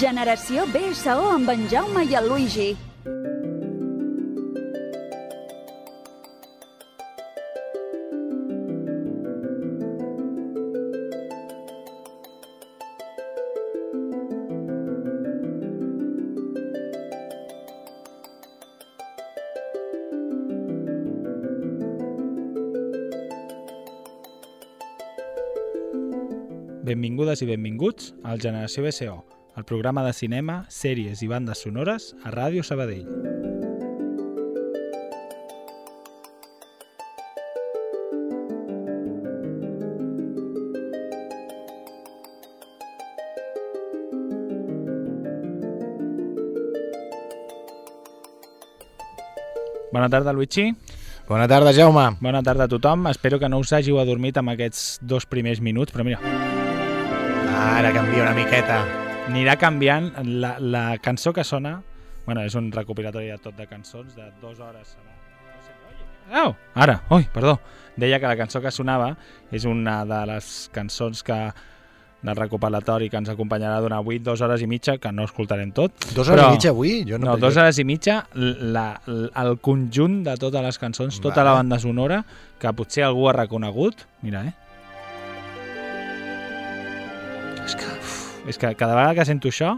Generació BSO amb en Jaume i el Luigi. Benvingudes i benvinguts al Generació BSO, el programa de cinema, sèries i bandes sonores a Ràdio Sabadell. Bona tarda, Luigi. Bona tarda, Jaume. Bona tarda a tothom. Espero que no us hàgiu adormit amb aquests dos primers minuts, però mira, Ara canvia una miqueta. Anirà canviant la, la cançó que sona. Bueno, és un recopilatori de tot de cançons de dues hores Au, ara, ui, perdó. Deia que la cançó que sonava és una de les cançons que del recopilatori que ens acompanyarà durant avui dues hores i mitja, que no escoltarem tot. Dos hores Però- i mitja avui? Jo no, no, dues hores i mitja la, la, el conjunt de totes les cançons, tota Vale. la banda sonora que potser algú ha reconegut. Mira, eh és que cada vegada que sento això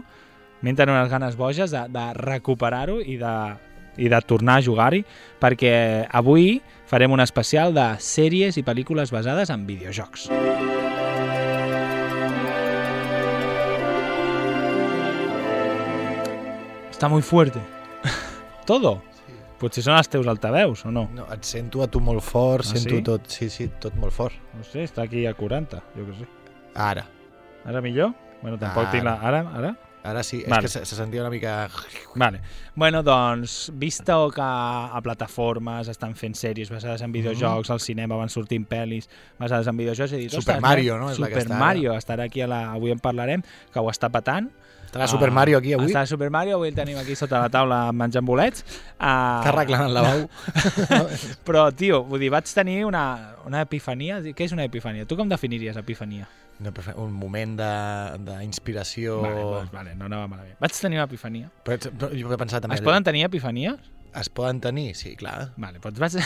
m'entren unes ganes boges de, de recuperar-ho i de, i de tornar a jugar-hi perquè avui farem un especial de sèries i pel·lícules basades en videojocs. Està muy fuerte. Todo. Potser són els teus altaveus, o no? no, et sento a tu molt fort, Ah, sento sí? tot, sí, sí, tot molt fort. No sé, està aquí a 40, jo què sé. Ara, Ara millor? Bueno, tampoc Ara. tinc la... Ara? Ara? ara sí, Vale. és que se, se sentia una mica... Vale. Bueno, doncs, vista que a plataformes estan fent sèries basades en videojocs, al cinema van sortint pel·lis basades en videojocs, he dit, Super Mario, no? És la que Super està. Mario, estarà aquí, a la... avui en parlarem, que ho està patant. Estarà Super Mario aquí avui? Està Super Mario, avui el tenim aquí sota la taula menjant bolets. Uh, Està arreglant el lavabo. Però, tio, vull dir, vaig tenir una, una epifania. Què és una epifania? Tu com definiries epifania? Un moment de- d'inspiració... Vale, doncs, vale, no anava malament. Vaig tenir una epifania. Però, però jo he pensat també... Es poden tenir epifanies? Es poden tenir, sí, clar. Vale, doncs vaig,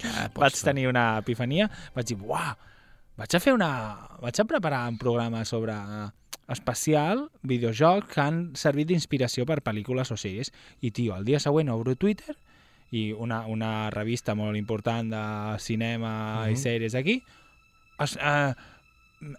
clar vaig tenir una epifania, vaig dir, uah, vaig a fer una... vaig a preparar un programa sobre especial, videojocs que han servit d'inspiració per pel·lícules o sèries. I, tio, el dia següent obro Twitter i una, una revista molt important de cinema i Mhm. sèries aquí, es, eh,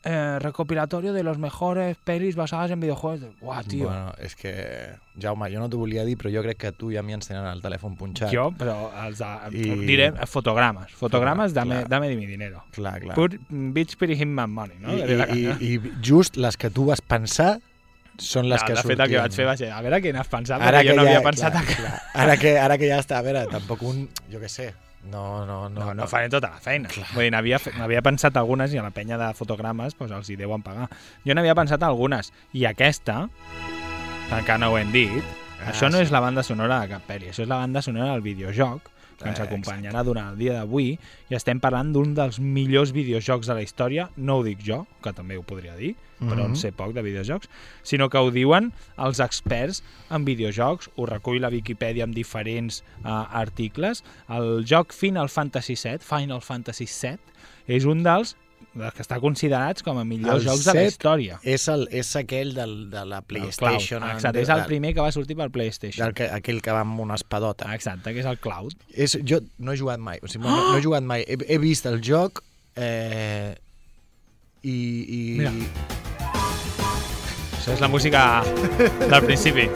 eh, recopilatorio de los mejores pelis basadas en videojuegos. Uah, tio, Bueno, és que, Jaume, jo no t'ho volia dir, però jo crec que tu ja m'hi ens tenen el telèfon punxat. jo, però els de, I- diré fotogrames. Fotogrames, Clar, dame, clar. dame de mi dinero. Clar, clar. Put bitch pretty him my money, no? I, i, i, I just les que tu vas pensar són les no, que de fet, el que vaig fer va ser, a veure què n'has pensat, Ara perquè jo que no ja- havia pensat clar, a... clar. Ara que, ara que ja està, a veure, tampoc un... Jo què sé, no, no, no. No, no faré tota la feina. Vull dir, n'havia n'havia pensat algunes i a la penya de fotogrames doncs, els hi deuen pagar. Jo n'havia pensat algunes. I aquesta, que encara no ho hem dit, Ah, això no sí. és la banda sonora de cap pel·li, això és la banda sonora del videojoc que ens acompanyarà durant el dia d'avui i estem parlant d'un dels millors videojocs de la història, no ho dic jo, que també ho podria dir, però en Mhm. sé poc de videojocs, sinó que ho diuen els experts en videojocs, ho recull la Viquipèdia amb diferents uh, articles. El joc Final Fantasy VII, Final Fantasy VII, és un dels que està considerats com a millors El jocs de la història. És, el, és aquell del, de la El PlayStation. Cloud. Exacte, és el primer que va sortir per PlayStation. Del que, aquell que va amb una espadota. Exacte, que és el Cloud. És, jo no he jugat mai, o sigui, no, no he jugat mai. He, he vist el joc eh, i... i Mira. Això és la música del principi.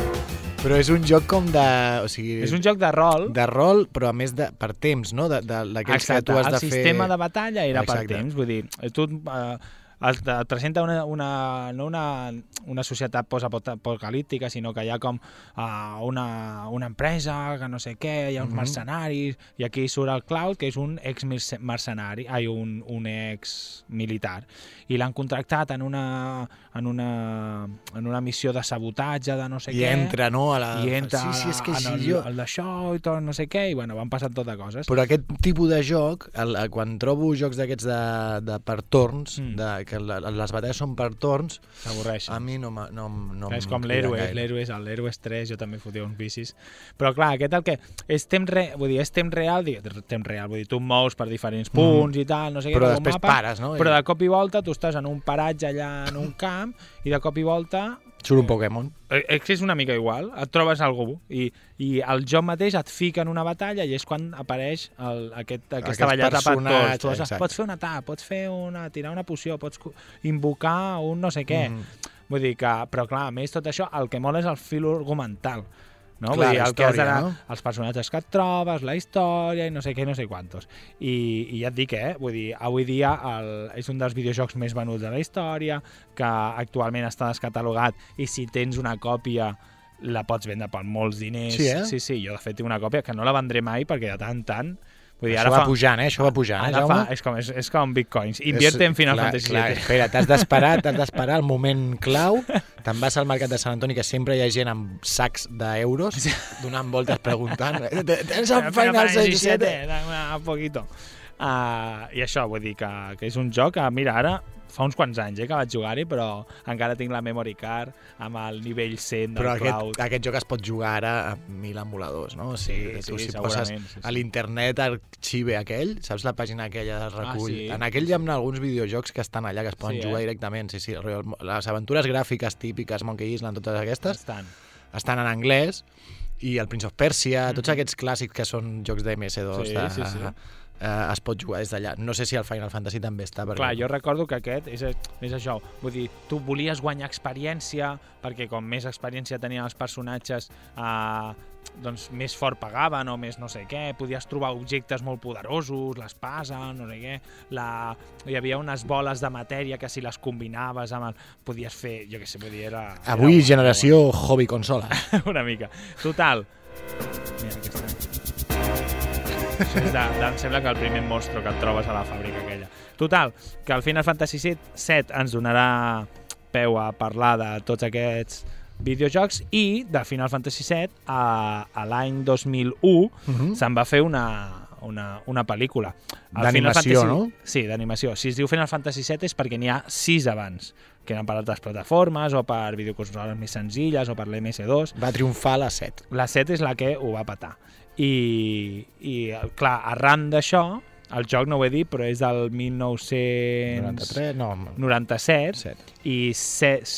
Però és un joc com de... O sigui, És un joc de rol. de rol, però a més de, per temps, no? De- de- D'aquells que tu has el de fer... sistema de batalla era per Exacte. temps, vull dir, tu eh, el, et presenta una, una, no una, una societat post-apocalíptica, sinó que hi ha com uh, una, una empresa, que no sé què, hi ha uns Mhm. mercenaris, i aquí surt el Cloud, que és un ex-mercenari, ai, un, un ex-militar, i l'han contractat en una, en, una, en una missió de sabotatge, de no sé I què. entra, no? A la... i entra sí, sí, és que en sí, el, jo... el d'això i tot, no sé què, i bueno, van passant tot de coses. Però aquest tipus de joc, el, el- quan trobo jocs d'aquests de, de per torns, Mm. de, que la, les batalles són per torns, S'avorreix. a mi no, no, no és com crida l'Héroes, gaire. l'Héroes, el l'Héroes 3, jo també fotia uns bicis. Però clar, aquest el que és temps, re, vull dir, és temps real, dic, temps real, vull dir, tu et mous per diferents punts i tal, no sé què, Mm. Però com un després mapa, pares, no? Però de cop i volta tu estàs en un paratge allà en un camp i de cop i volta Surt un Pokémon. eh, és que és una mica igual, et trobes algú i, i el joc mateix et fica en una batalla i és quan apareix el, aquest, aquesta ballata per tots. Tu has, pots fer un atac, pots fer una, tirar una poció, pots invocar un no sé què. Mhm. Vull dir que, però clar, a més tot això, el que mola és el fil argumental. No? Clar, Vull dir, el que has història, d'anar, no? els personatges que et trobes, la història i no sé què, no sé quantos. I, i ja et dic, eh? Vull dir, avui dia el, és un dels videojocs més venuts de la història, que actualment està descatalogat i si tens una còpia la pots vendre per molts diners. Sí, eh? Sí, sí, jo de fet tinc una còpia que no la vendré mai perquè de tant tant... Vull dir, Això ara va fa, pujant, eh? Això va pujant, eh, ara Jaume? fa, és, com, és, és com bitcoins. Invierte en Final clar, Fantasy clar. Espera, t'has d'esperar, t'has d'esperar el moment clau. Te'n vas al mercat de Sant Antoni, que sempre hi ha gent amb sacs d'euros donant voltes preguntant "Eh, tens el Final Fantasy VII? Dame un poquito. Uh, I això, vull dir que, que és un joc que, mira, ara fa uns quants anys eh, que vaig jugar-hi, però encara tinc la memory card amb el nivell 100 del Però aquest, cloud. aquest joc es pot jugar ara amb mil emuladors, no? O sigui, Sí, tu sí, si poses sí, sí. a l'internet arxive aquell, saps la pàgina aquella de recull? sí. En aquell hi ha alguns videojocs que estan allà, que es poden Sí, eh? jugar directament. Sí, sí, les aventures gràfiques típiques, Monkey Island, totes aquestes, Bastant. estan en anglès i el Prince of Persia, tots aquests clàssics que són jocs de MS2 Sí, de, sí, sí. Eh, es pot jugar des d'allà. No sé si el Final Fantasy també està. Perquè... Clar, jo recordo que aquest és, és això. Vull dir, tu volies guanyar experiència, perquè com més experiència tenien els personatges, eh, doncs més fort pagaven o més no sé què, podies trobar objectes molt poderosos, l'espasa, no sé què, la... hi havia unes boles de matèria que si les combinaves amb el... podies fer, jo què sé, vull dir, era... Avui era generació hobby consola. una mica. Total. Mira, aquesta. Això és de, de, em sembla que el primer monstre que et trobes a la fàbrica aquella. Total, que el Final Fantasy VII, 7 ens donarà peu a parlar de tots aquests videojocs i de Final Fantasy VII a, a l'any 2001 Mhm. se'n va fer una, una, una pel·lícula. D'animació, no? Sí, d'animació. Si es diu Final Fantasy VII és perquè n'hi ha sis abans, que eren per altres plataformes o per videoconsoles més senzilles o per l'MS2. Va triomfar la 7. La 7 és la que ho va patar. I, i clar, arran d'això, el joc no ho he dit, però és del 1997 93, no, 97 7. i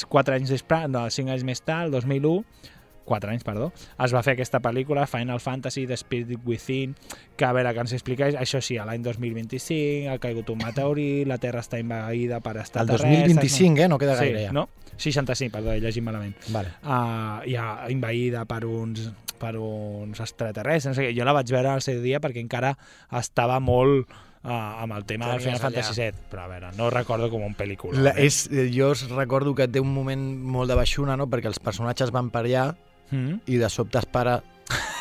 4 anys després, no, 5 anys més tard, el 2001, 4 anys, perdó, es va fer aquesta pel·lícula, Final Fantasy, The Spirit Within, que a veure, que ens expliqués, això sí, l'any 2025 ha caigut un meteorit, la Terra està invaïda per El extraterrestres... 2025, eh? No queda sí, gaire ja. no? 65, perdó, he llegit malament Vale. uh, ja invaïda per uns per uns extraterrestres, no sé. Jo la vaig veure al seu dia perquè encara estava molt uh, amb el tema del Final Fantasy. VII, però a veure, no recordo com un pel·lícula. La, és, eh, jo us recordo que té un moment molt de baixuna, no? Perquè els personatges van per allà mm? i de sobte es para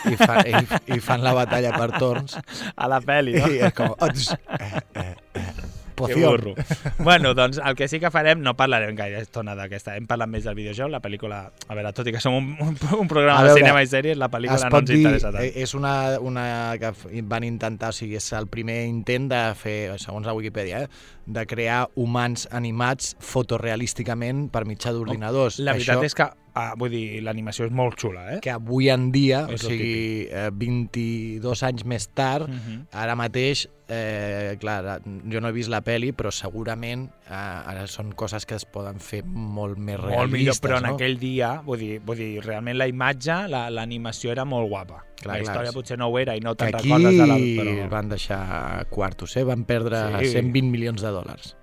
i, fa, i, i fan la batalla per torns A la pel·li, no? i és com... "Ots, eh, eh, eh, Burro. bueno, doncs el que sí que farem, no parlarem gaire estona d'aquesta, hem parlat més del videojoc, la pel·lícula, a veure, tot i que som un, un, un programa A de veure, cinema i sèries, la pel·lícula no ens dir, interessa tant. eh, és una, una que van intentar, o sigui, és el primer intent de fer, segons la Wikipedia, eh, de crear humans animats fotorealísticament per mitjà d'ordinadors. La veritat Això, és que, ah, vull dir, l'animació és molt xula, eh? que avui en dia, o És lo sigui, eh, 22 anys més tard, Mhm. ara mateix, eh, clar, jo no he vist la peli, però segurament eh, ara són coses que es poden fer molt més realistes. molt millor, però en no? aquell dia, vull dir, vull dir realment la imatge, la- l'animació era molt guapa. Clar, la clar, història sí. potser no ho era i no te'n recordes de la... Però... van deixar quartos, eh? van perdre Sí. 120 milions de dòlars.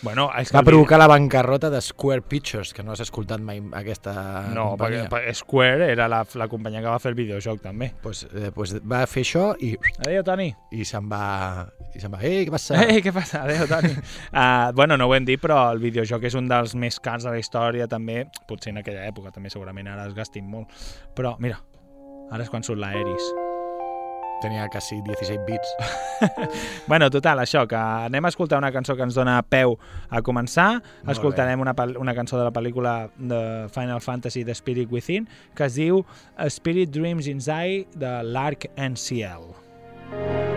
Bueno, és que Va provocar la bancarrota de Square Pictures, que no has escoltat mai aquesta No, companyia. perquè Square era la, la companyia que va fer el videojoc, també. Pues, eh, pues va fer això i, Adéu, Toni. i se'n va... I se'n va, ei, què passa? Ei, què passa? Adéu, Toni. uh, bueno, no ho hem dit, però el videojoc és un dels més cars de la història, també. Potser en aquella època, també segurament ara es gastin molt. Però, mira, ara és quan surt l'Aeris. Tenia quasi 16 bits. Bueno, total, això, que anem a escoltar una cançó que ens dona peu a començar. Molt Escoltarem una, pel- una cançó de la pel·lícula de Final Fantasy The Spirit Within, que es diu Spirit Dreams Inside de l'Arc NCL. I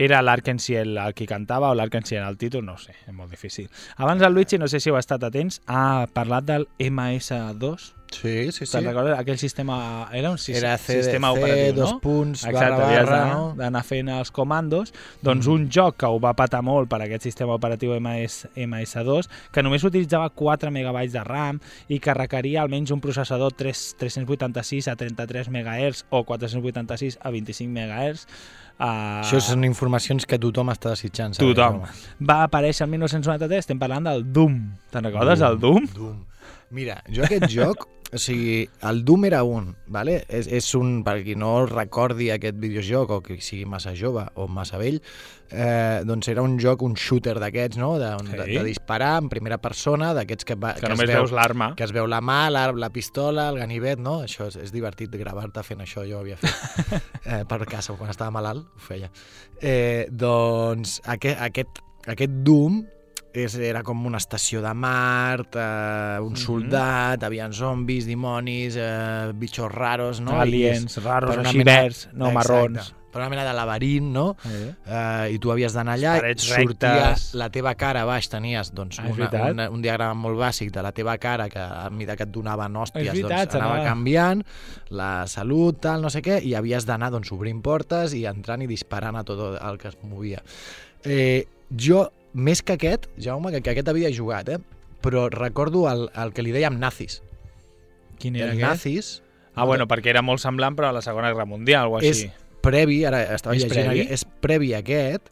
Era l'Arkenciel el qui cantava o l'Arkenciel el títol, no sé, és molt difícil. Abans el Luigi, no sé si heu estat atents, ha parlat del MS2, Sí, sí, sí. Te'n recordes? Aquell sistema... Era un sis, Era CDC, sistema operatiu, dos no? punts, Exacte, barra, barra, no? d'anar fent els comandos. Doncs un joc que ho va patar molt per aquest sistema operatiu MS, MS2, que només utilitzava 4 megabytes de RAM i que requeria almenys un processador 3, 386 a 33 MHz o 486 a 25 MHz. Uh, Això són informacions que tothom està desitjant. Tothom. Va aparèixer el 1993, estem parlant del Doom. Te'n recordes del Doom? Doom. Mira, jo aquest joc, o sigui, el Doom era un, vale? és, és un, per qui no recordi aquest videojoc o que sigui massa jove o massa vell, eh, doncs era un joc, un shooter d'aquests, no? De, Sí. de, de disparar en primera persona, d'aquests que, va, Que, es només veu, veus l'arma. que es veu la mà, la, la pistola, el ganivet, no? Això és, és divertit gravar-te fent això, jo ho havia fet eh, per casa, quan estava malalt ho feia. Eh, doncs aquest, aquest, aquest Doom és, era com una estació de Mart, eh, un soldat, havien zombis, dimonis, eh, bitxos raros, no? I Aliens, és raros, així mena- verds, no Exacte, marrons. Per una mena de laberint, no? Eh? Uh, i tu havies d'anar allà, Parets sortia rectes. la teva cara baix, tenies doncs, Ah, una, una, un diagrama molt bàsic de la teva cara que a mesura que et donaven hòsties És veritat, doncs, anava s'anava- canviant, la salut, tal, no sé què, i havies d'anar doncs, obrint portes i entrant i disparant a tot el que es movia. Eh, jo, més que aquest, Jaume, que, que aquest havia jugat, eh? però recordo el, el que li dèiem nazis. Quin era el aquest? nazis Ah, bueno, perquè era molt semblant, però a la Segona Guerra Mundial o és així. previ, ara estava És llegint, previ? és previ aquest,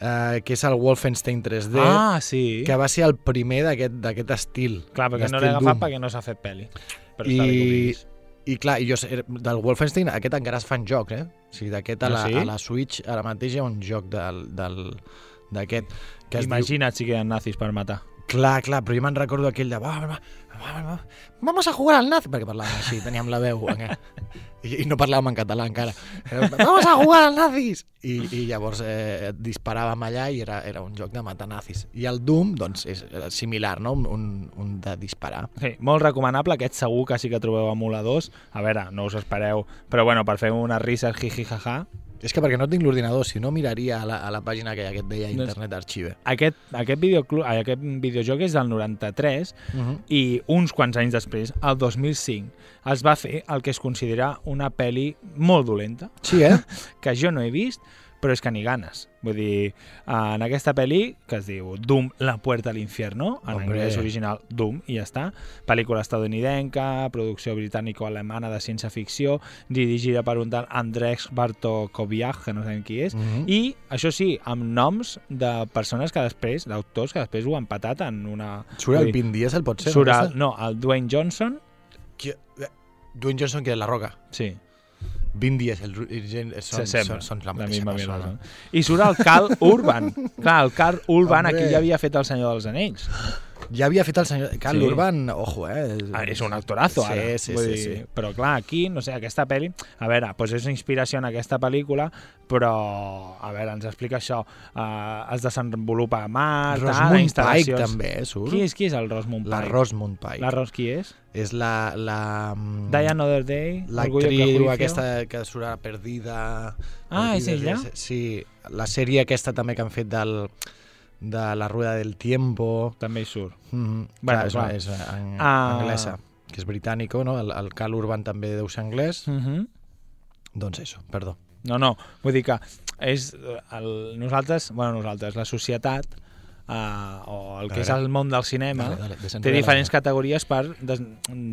eh, que és el Wolfenstein 3D, Ah, sí. que va ser el primer d'aquest estil. Clar, perquè no l'he agafat Doom. perquè no s'ha fet pel·li. Però I. I clar, jo, del Wolfenstein aquest encara es fan jocs, eh? O sigui, d'aquest a, Ah, la, sí? a la Switch ara mateix hi ha un joc del del- d'aquest que es diu... Imagina't si queden nazis per matar. Clar, clar, però jo me'n recordo aquell de... Va, va, va, va, va, vamos a jugar al nazi, perquè parlàvem així, teníem la veu i, i no parlàvem en català encara. Vamos a jugar al nazis! I, i llavors eh, disparàvem allà i era, era un joc de matar nazis. I el Doom, doncs, és eh, similar, no? Un, un, un de disparar. Sí, molt recomanable, aquest segur que sí que trobeu emuladors. A veure, no us espereu, però bueno, per fer unes risses jiji jaja, És que perquè no tinc l'ordinador, si no miraria a la, a la pàgina que, que et deia Internet Archive. aquest, aquest, videoclub, aquest videojoc és del 93 Uh -huh. i uns quants anys després, el 2005, es va fer el que es considera una pel·li molt dolenta, Sí, eh? que jo no he vist, però és que ni ganes. Vull dir, en aquesta pel·li, que es diu Doom, la puerta al infierno, en Hombre. anglès original Doom, i ja està, pel·lícula estadounidenca, producció britànico-alemana de ciència-ficció, dirigida per un tal Andrzej Bartokowiak, que no sabem qui és, Mhm. i, això sí, amb noms de persones que després, d'autors que després ho han patat en una... Surt el dir, 20 dies, el pot ser? Surt no, el, aquesta? no, el Dwayne Johnson, Qui- eh, Dwayne Johnson, que és la roca. sí, 20 dies, el, el, el, són, se són, són la la mateixa misma persona. mierda. I surt el Carl Urban. Clar, el Carl Urban Hombre. aquí ja havia fet El Senyor dels Anells. Ja havia fet el senyor... Carl Sí. Urban, ojo, eh? Ah, és un actorazo, sí, ara. Sí, Vull sí, dir, sí. Però clar, aquí, no sé, aquesta pel·li... A veure, doncs és inspiració en aquesta pel·lícula, però, a veure, ens explica això. Uh, es desenvolupa a mar, tal, Rosamund Pike també, eh, surt. Qui és, qui és el Rosamund La Pike? Rosamund Pike. La Ros qui és? És la... la mm, Die Another Day? L'actriu aquesta que surt Perdida... Ah, és Perdides, ella? Sí, la sèrie aquesta també que han fet del, de La Rueda del Tiempo... També hi surt. Mm -hmm. Bueno, clar, és, clar. és en, Ah. anglesa, que és britànico, no? El, el Cal Urban també deu ser anglès. Mm -hmm. Doncs això, perdó. No, no, vull dir que és eh, el, nosaltres, bueno, nosaltres, la societat, uh, o el que és el món del cinema, Dale, dale, té diferents categories per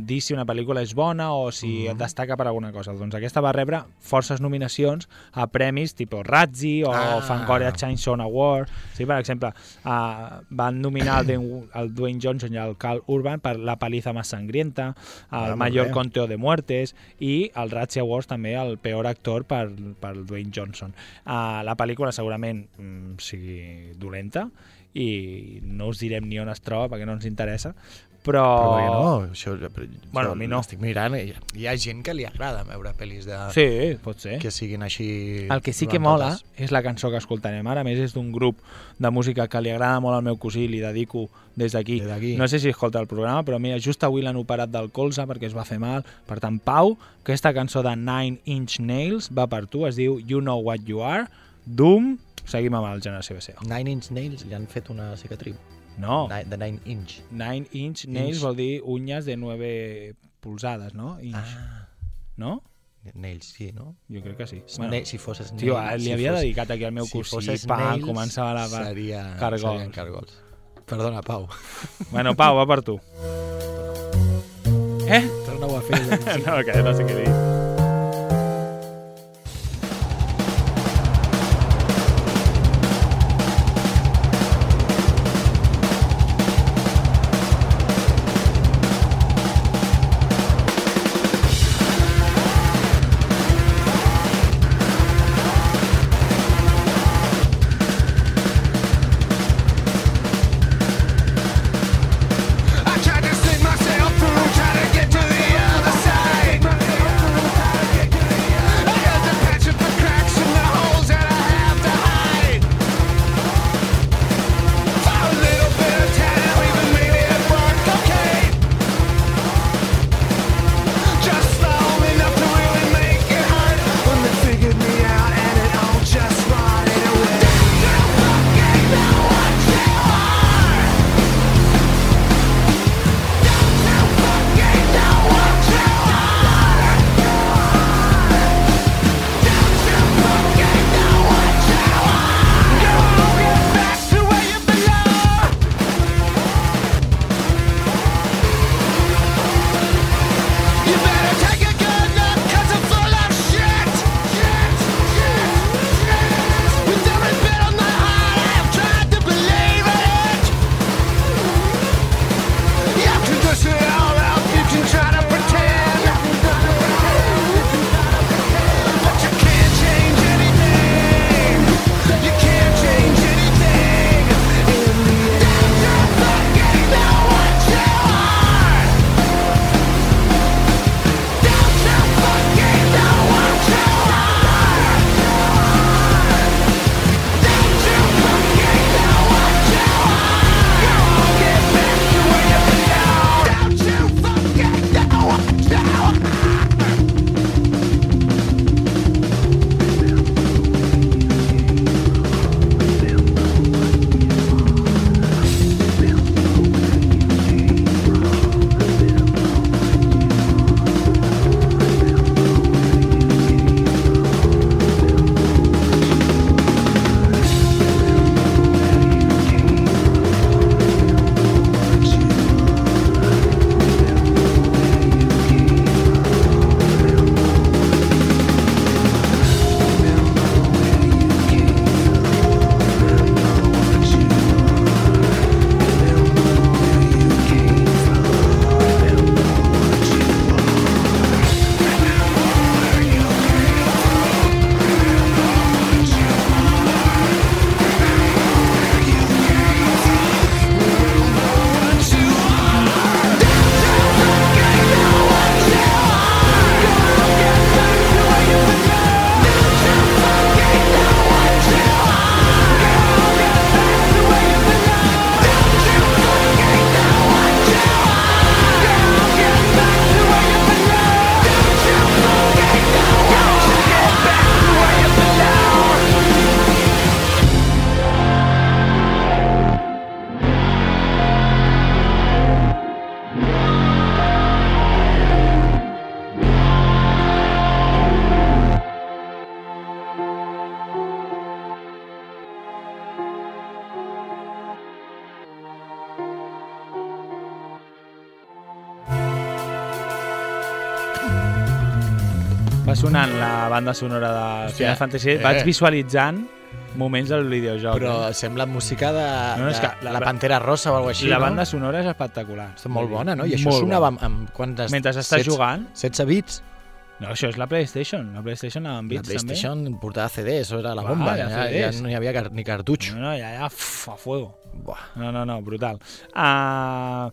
dir si una pel·lícula és bona o si Mhm. destaca per alguna cosa. Doncs aquesta va rebre forces nominacions a premis tipus Razzie o Ah. ah. Fangoria Chainsaw Award. Sí, per exemple, uh, van nominar el, Dwayne- el Dwayne Johnson i el Carl Urban per La paliza más sangrienta, Ah, el molt Mayor bé. conteo de muertes i el Razzie Awards també el peor actor per, per Dwayne Johnson. Uh, la pel·lícula segurament mm, sigui dolenta i no us direm ni on es troba perquè no ens interessa, però... Però no? Això, però, Bueno, a mi no. Estic mirant, i hi ha gent que li agrada veure pel·lis de, Sí, pot ser. que siguin així... El que sí que mola totes. és la cançó que escoltarem ara, a més és d'un grup de música que li agrada molt al meu cosí i li dedico des d'aquí. Des d'aquí. No sé si escolta el programa, però mira, just avui l'han operat del colze perquè es va fer mal. Per tant, Pau, aquesta cançó de Nine Inch Nails va per tu, es diu You Know What You Are, Doom, seguim amb el Generació BCO. Nine Inch Nails li han fet una cicatriu. No, Ni- The Nine Inch. 9 inch nails Inch. vol dir uñas de 9 pulsades, no? Inch, Ah, no? nails, sí, no? Jo crec que sí. Sna si fossis nails... Tio, li si havia fos- dedicat aquí al meu si cosí, fossis pa, nails, començava la... Seria, cargols. serien cargols. Perdona, Pau. Bueno, Pau, va per tu. Eh? Torna-ho a fer. No, que no sé què dir. Banda sonora de Hòstia, Final Fantasy eh. Vaig visualitzant moments del videojoc. Però eh? sembla música de, No, no, de que la- la, Pantera Rosa o alguna així, la no? banda sonora és espectacular. Està molt bona, no? I això Molt sonava bona. amb, amb quantes... Mentre estàs 16 jugant... 16 bits? No, això és la PlayStation. La PlayStation amb La bits PlayStation portava CD, això era la bomba. ja Ja, CDs. ja no hi havia car ni cartutx. també. No, no, ja, ja, uf, a fuego. Buah. No, no, no, brutal. Uh,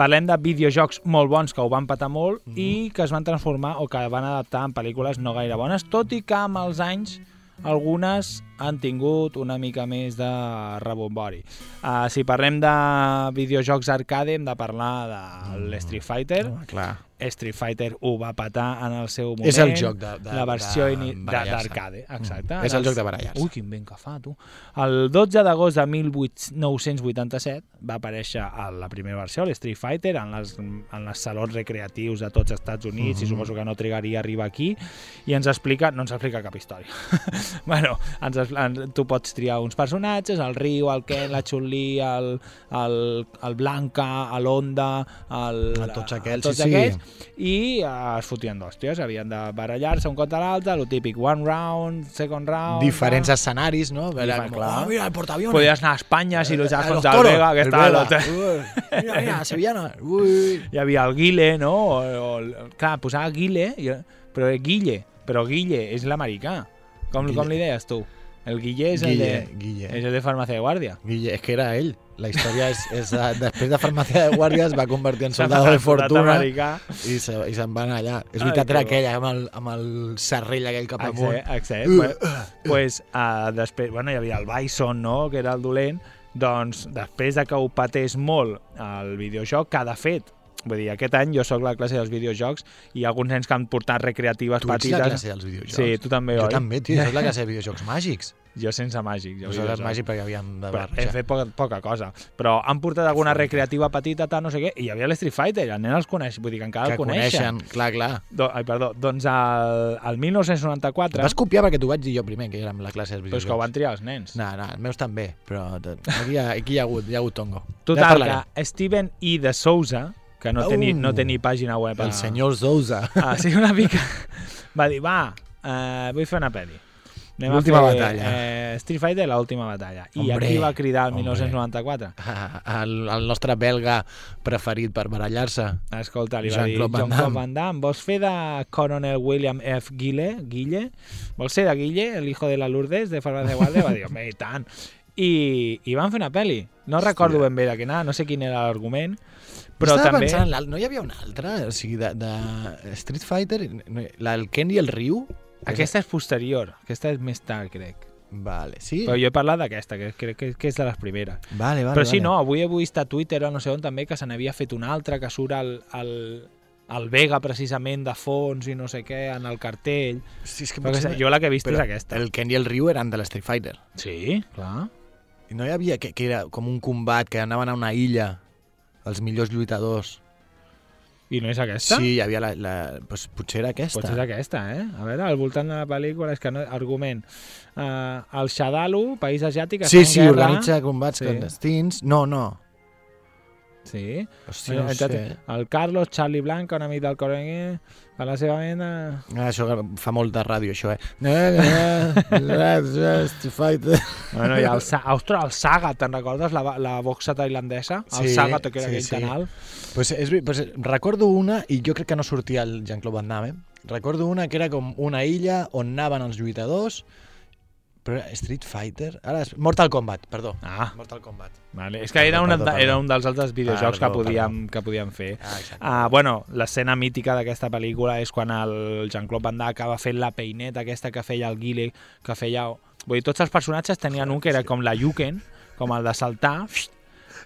parlem de videojocs molt bons que ho van patar molt Mhm. i que es van transformar o que van adaptar en pel·lícules no gaire bones, tot i que amb els anys algunes han tingut una mica més de rebombori. Uh, si parlem de videojocs arcade, hem de parlar de l'Street Fighter. Home, clar. Street Fighter ho va patar en el seu moment. És el joc de- de- la versió d'arcade, exacte. Mm. És el joc de barallar-se. Ui, quin vent que fa, tu. El 12 d'agost de 1987 va aparèixer la primera versió, l'Street Fighter, en les, en les salons recreatius de tots els Estats Units, Mhm. i suposo que no trigaria a arribar aquí, i ens explica, no ens explica cap història. bueno, ens, tu pots triar uns personatges, el Ryu, el Ken, la Chun-Li, el, el, el Blanca, l'Onda, el, A tots aquells, tots sí, sí. aquells, i eh, es fotien d'hòsties, havien de barallar-se un contra l'altre, el típic one round, second round... Diferents tal. escenaris, no? Era Diferent, com, clar. oh, mira, el portaaviones. Podies anar a Espanya si luchaves Eh, los contra el toros, Vega, que el estava Vega. Ui, Mira, mira, sevillana. Ui. Hi havia el Guile, no? O, o, el- clar, posava Guile, i- però Guille, però Guille és l'americà. Com, Guille. com li deies tu? El Guille és el Guille, de, Guille. és el de Farmàcia de Guàrdia. Guille, és que era ell. La història és, és de, després de farmàcia de guàrdia es va convertir en soldado de Soldat fortuna americà. i se, i se'n van allà. És veritat, que era aquella amb el, amb el serrell aquell cap amunt. Exacte, exacte. Uh, pues, pues, uh, després, bueno, hi havia el Bison, no?, que era el dolent, doncs després de que ho patés molt el videojoc, que de fet, vull dir, aquest any jo sóc la classe dels videojocs i alguns nens que han portat recreatives Tu ets petites... la classe dels videojocs. Sí, tu també, jo oi? també, tio, soc la classe de videojocs màgics. Jo sense màgic. Jo Nosaltres videojocs. màgic perquè havíem de barrejar. fet poca, poca cosa. Però han portat alguna recreativa petita, tal, no sé què, i hi havia l'Street Fighter, el nen els coneix, vull dir que encara Que el coneixen. coneixen, clar, clar. Do, ai, perdó, doncs el, el 1994, Vas copiar perquè t'ho vaig dir jo primer, que érem la classe dels però és que ho van videojocs. triar els nens. No, no, els meus també, però aquí hi ha, aquí hi ha hagut, hi ha hagut tongo. ja Total, parlarem. que Steven I. de Souza, que no, té ni, no té ni pàgina web... El a- senyor Sousa. Ah, sí, una mica... Va dir, va, eh, vull fer una pel·li. Anem a L'última fer, batalla. Eh, Street Fighter, l'última batalla. I Hombre, aquí va cridar el hombre. 1994. El, el nostre belga preferit per barallar-se. Escolta, li va dir Van John Claude. Van Damme, vols fer de Coronel William F. Guille? Guille? Vols ser de Guille, el hijo de la Lourdes, de Farmacia de Guardia? Va dir, home, i tant. I, I van fer una pel·li. No recordo ben bé de què anava, no sé quin era l'argument, però Estava també... pensant, en no hi havia una altra? O sigui, de, de Street Fighter, no, la, el Ken i el Ryu? Aquesta és posterior, aquesta és més tard, crec. Vale, sí? Però jo he parlat d'aquesta, que crec que, que és de les primeres. Vale, vale, Però sí, vale. no, avui he vist a Twitter o no sé on també que se n'havia fet una altra, que surt el, el, el Vega precisament de fons i no sé què en el cartell. Sí, és que potser jo la que he vist però és aquesta. El Ken i el Ryu eren de l'Street Fighter. Sí, clar. I no hi havia que, que era com un combat que anaven a una illa els millors lluitadors. I no és aquesta? Sí, hi havia la... la pues, potser era aquesta. Potser és aquesta, eh? A veure, al voltant de la pel·lícula és que no... Argument. Uh, el Shadalu, país asiàtic, Sí, sí, guerra. organitza combats Sí. clandestins. No, no. Sí. Hòstia, no Entonces, sé. El Carlos, Charlie Blanca, un amic del Corengue, per la seva venda... Ah, això fa molt de ràdio, això, eh? Street Fighter. Bueno, i el, ostres, el Saga, te'n recordes? La, la boxa tailandesa? El Sí, Saga, que era sí, aquell sí. canal. Pues és, pues recordo una, i jo crec que no sortia el Jean-Claude Van Damme, eh? recordo una que era com una illa on anaven els lluitadors, però Street Fighter... Ara, és Mortal Kombat, perdó. Ah, Mortal Kombat. vale. és que era, Perdó, una, perdó, era perdó. un dels altres videojocs que, Perdó, podíem, que podíem fer. Ah, exacte. Uh, bueno, l'escena mítica d'aquesta pel·lícula és quan el Jean-Claude Van Damme acaba fent la peineta aquesta que feia el Guile, que feia... Vull dir, tots els personatges tenien un que era com la Yuken, com el de saltar,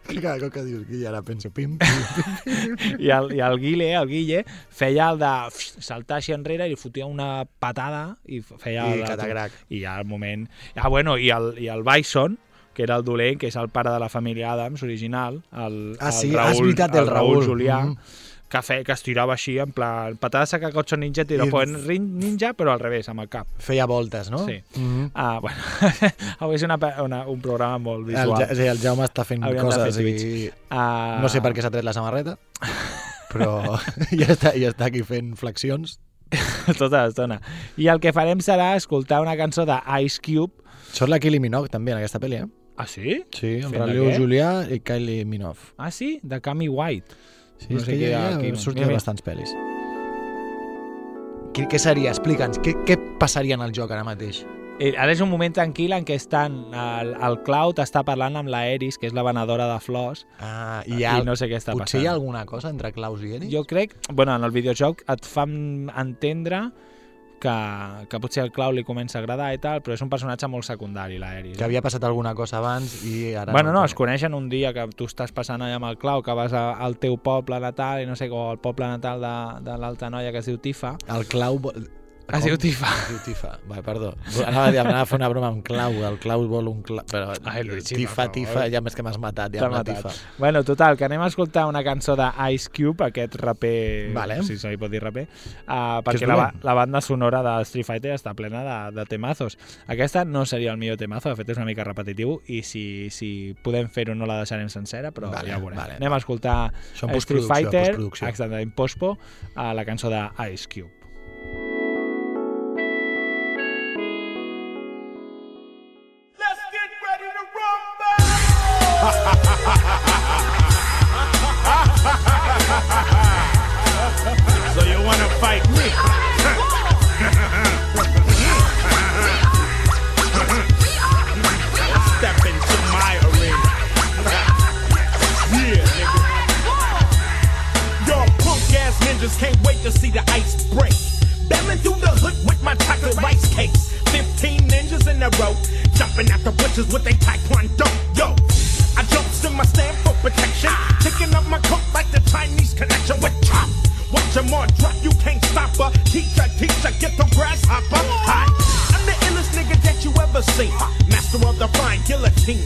Cada cop que dius Guille, ara penso pim, pim. i el, i el Guile, el Guille, feia el de saltar així enrere i li fotia una patada i feia... I el- catagrac. I ja al moment... Ah, bueno, i el, i el Bison, que era el dolent, que és el pare de la família Adams original, el, Ah, el sí, Raül, ah, és veritat, el Raül Raül. Julià, Mhm. que, fe, que es tirava així, en plan, patada saca cotxe ninja, tira I- ninja, però al revés, amb el cap. Feia voltes, no? Sí. Mm Ah, bueno, avui és una, una, un programa molt el, visual. Ja- sí, el Jaume està fent Hauríem de coses i Ah, no sé per què s'ha tret la samarreta, però ja està, ja està aquí fent flexions. tota l'estona. I el que farem serà escoltar una cançó de Ice Cube. Surt la Kylie Minogue també en aquesta pel·li, eh? Ah, sí? Sí, el Fent de Raliu? Julià i Kylie Minogue. Ah, sí? De Cami White. Sí, No és sé que qui ja, aquí. mira. bastants pel·lis. Què, què seria? Explica'ns, què, què passaria en el joc ara mateix? Eh, Ara és un moment tranquil en què estan, el, el Cloud està parlant amb la Eris, que és la venedora de flors, Ah, i, ha, no sé què està potser hi ha passant. alguna cosa entre Klaus i Eris? Jo crec, bueno, en el videojoc et fan entendre que, que potser el Clau li comença a agradar i tal, però és un personatge molt secundari, l'Aeris. Que eh? havia passat alguna cosa abans i ara... Bueno, no, no es coneixen un dia que tu estàs passant allà amb el Clau, que vas a, al teu poble natal i no sé, o al poble natal de, de l'altra noia que es diu Tifa. El Clau... Ah, Com? Es diu Tifa. Es diu Tifa. Va, perdó. Anava a, dir, anava a fer una broma amb Clau. El Clau vol un clau... Però Ai, Luigi, Tifa, Tifa, ja més que m'has matat. Ja matat. Tifa. Bueno, total, que anem a escoltar una cançó de Ice Cube, aquest raper... Vale. Si se li pot dir raper. Uh, perquè la, la banda sonora de Street Fighter està plena de, de temazos. Aquesta no seria el millor temazo, de fet és una mica repetitiu, i si, si podem fer-ho no la deixarem sencera, però vale, ja ho veurem. Vale. Anem a escoltar Street Fighter, Extended Impospo, uh, la cançó de Ice Cube. you'll see the ice break. Bellin' through the hood with my chocolate rice cakes. Fifteen ninjas in a row, jumping at the bushes with a taekwondo. Yo, I jumped in my stand for protection, picking up my coat like the Chinese connection with chop. Watch them drop, you can't stop her. Teacher, teacher, get the grasshopper. Hi, I'm the illest nigga that you ever seen. Master of the fine guillotine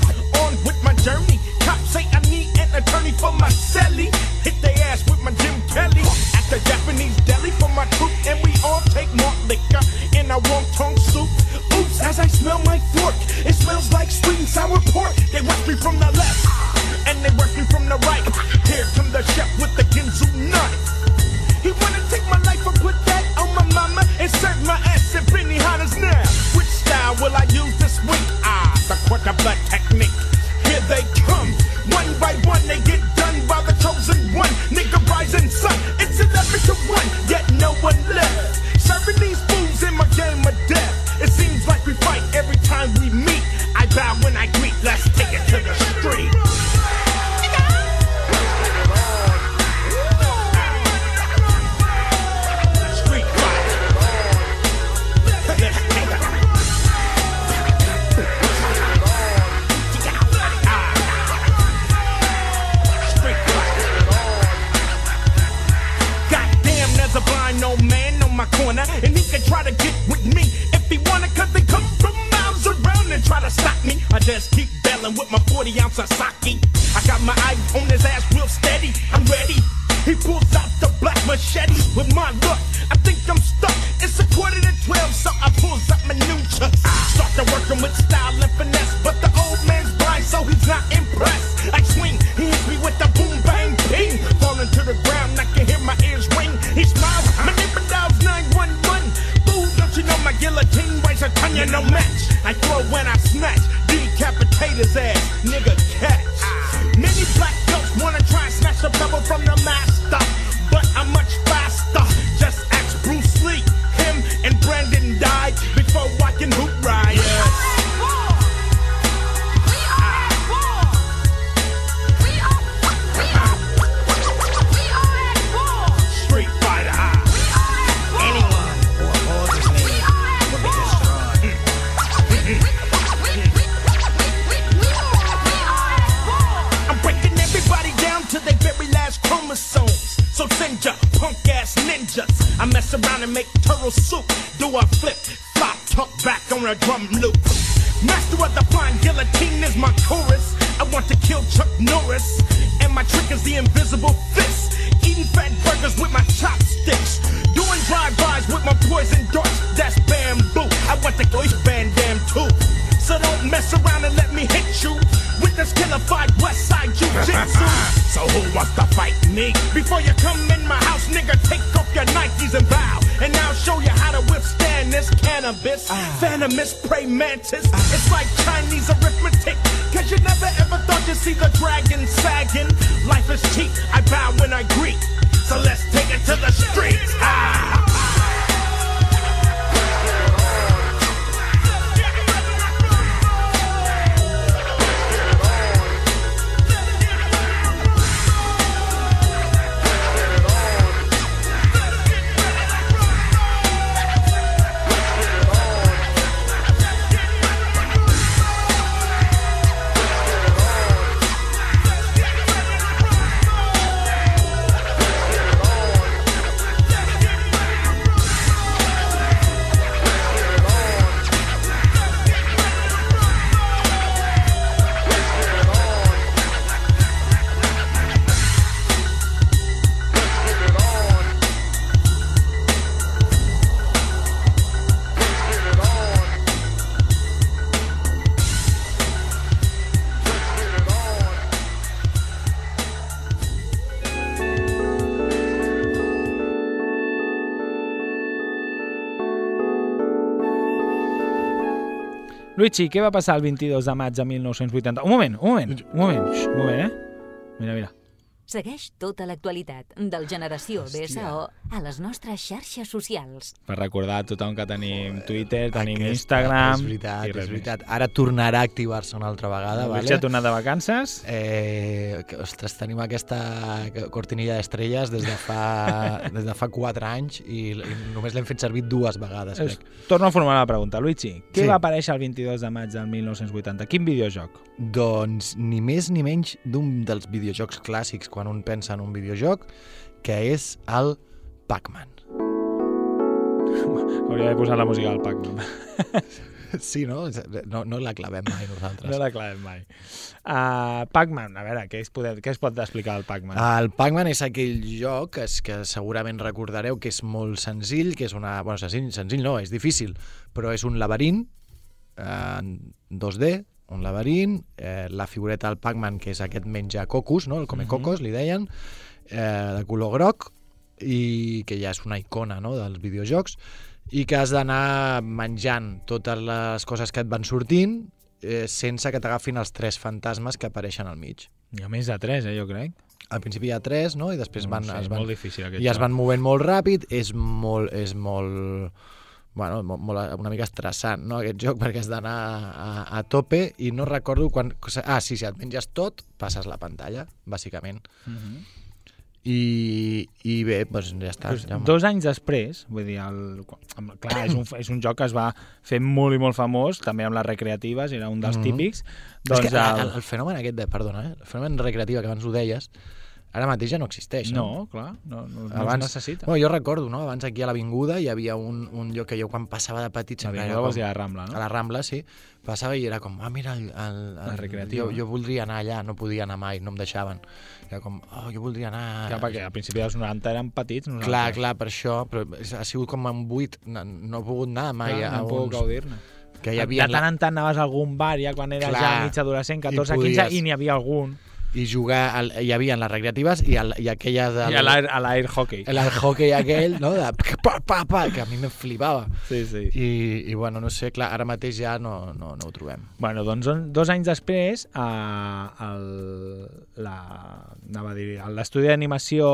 Luigi, què va passar el 22 de maig de 1980? Un moment, un moment, un moment, un moment, eh? Mira, mira. Segueix tota l'actualitat del Generació Hòstia. BSO a les nostres xarxes socials. Per recordar a tothom que tenim Twitter, tenim Aquesta- Instagram... És veritat, és més. veritat. Ara tornarà a activar-se una altra vegada, El vale? Ha tornat de vacances. Eh, que, ostres, tenim aquesta cortinilla d'estrelles des de fa des de fa 4 anys i, i només l'hem fet servir dues vegades, Es, crec. torno a formular la pregunta. Luigi, què Sí. va aparèixer el 22 de maig del 1980? Quin videojoc? Doncs ni més ni menys d'un dels videojocs clàssics quan un pensa en un videojoc, que és el Pac-Man. Hauria de posar la música del Pac-Man. Sí, no? No, no la clavem mai nosaltres. No la clavem mai. Uh, Pac-Man, a veure, què es, poder, què es pot explicar del Pac-Man? El Pac-Man és aquell joc que, és, que segurament recordareu que és molt senzill, que és una... Bueno, senzill, senzill no, és difícil, però és un laberint eh, en 2D, un laberint, eh, la figureta del Pac-Man, que és aquest menja cocos, no? el come cocos, li deien, eh, de color groc, i que ja és una icona no? dels videojocs, i que has d'anar menjant totes les coses que et van sortint eh, sense que t'agafin els tres fantasmes que apareixen al mig. Hi ha més de tres, eh, jo crec. Al principi hi ha tres, no? I després No van, sé, es van, molt difícil i es van movent molt ràpid, és molt, és molt, bueno, molt, una mica estressant, no?, aquest joc, perquè has d'anar a, a tope i no recordo quan... Ah, sí, si et menges tot, passes la pantalla, bàsicament. Mhm. I, i bé, doncs ja està. Pues, ja dos anys després, vull dir, el, clar, és un, és un joc que es va fer molt i molt famós, també amb les recreatives, era un dels Mhm. típics. és Doncs que el, el, el, fenomen aquest de, perdona, eh? el fenomen recreatiu que abans ho deies, ara mateix ja no existeix. no, clar, no, no, no Abans- es necessita. Bueno, jo recordo, no? Abans aquí a l'Avinguda hi havia un, un lloc que jo quan passava de petit... La sempre Vinguda era vols dir a la Rambla, no? A la Rambla, sí. Passava i era com, ah, mira, el, el, el, La recreativa. Jo, jo voldria anar allà, no podia anar mai, no em deixaven. Era com, oh, jo voldria anar... Clar, perquè al principi dels 90 eren petits nosaltres. Clar, clar, per això, però ha sigut com un buit, no, no he pogut anar mai Clar, a no pogut uns... gaudir-ne. Que hi havia de tant en tant anaves a algun bar ja quan eres Clar, ja mig adolescent, 14, i 15 podies- i n'hi havia algun i jugar, al, hi havia les recreatives i, el, i aquelles del... i a l'air, a l'air hockey el, el hockey aquell, no? De pa, pa, pa, que a mi me flipava. sí, sí. I, I, bueno, no sé, clar, ara mateix ja no, no, no ho trobem. Bueno, doncs on- dos anys després a, el, la, anava a dir, l'estudi d'animació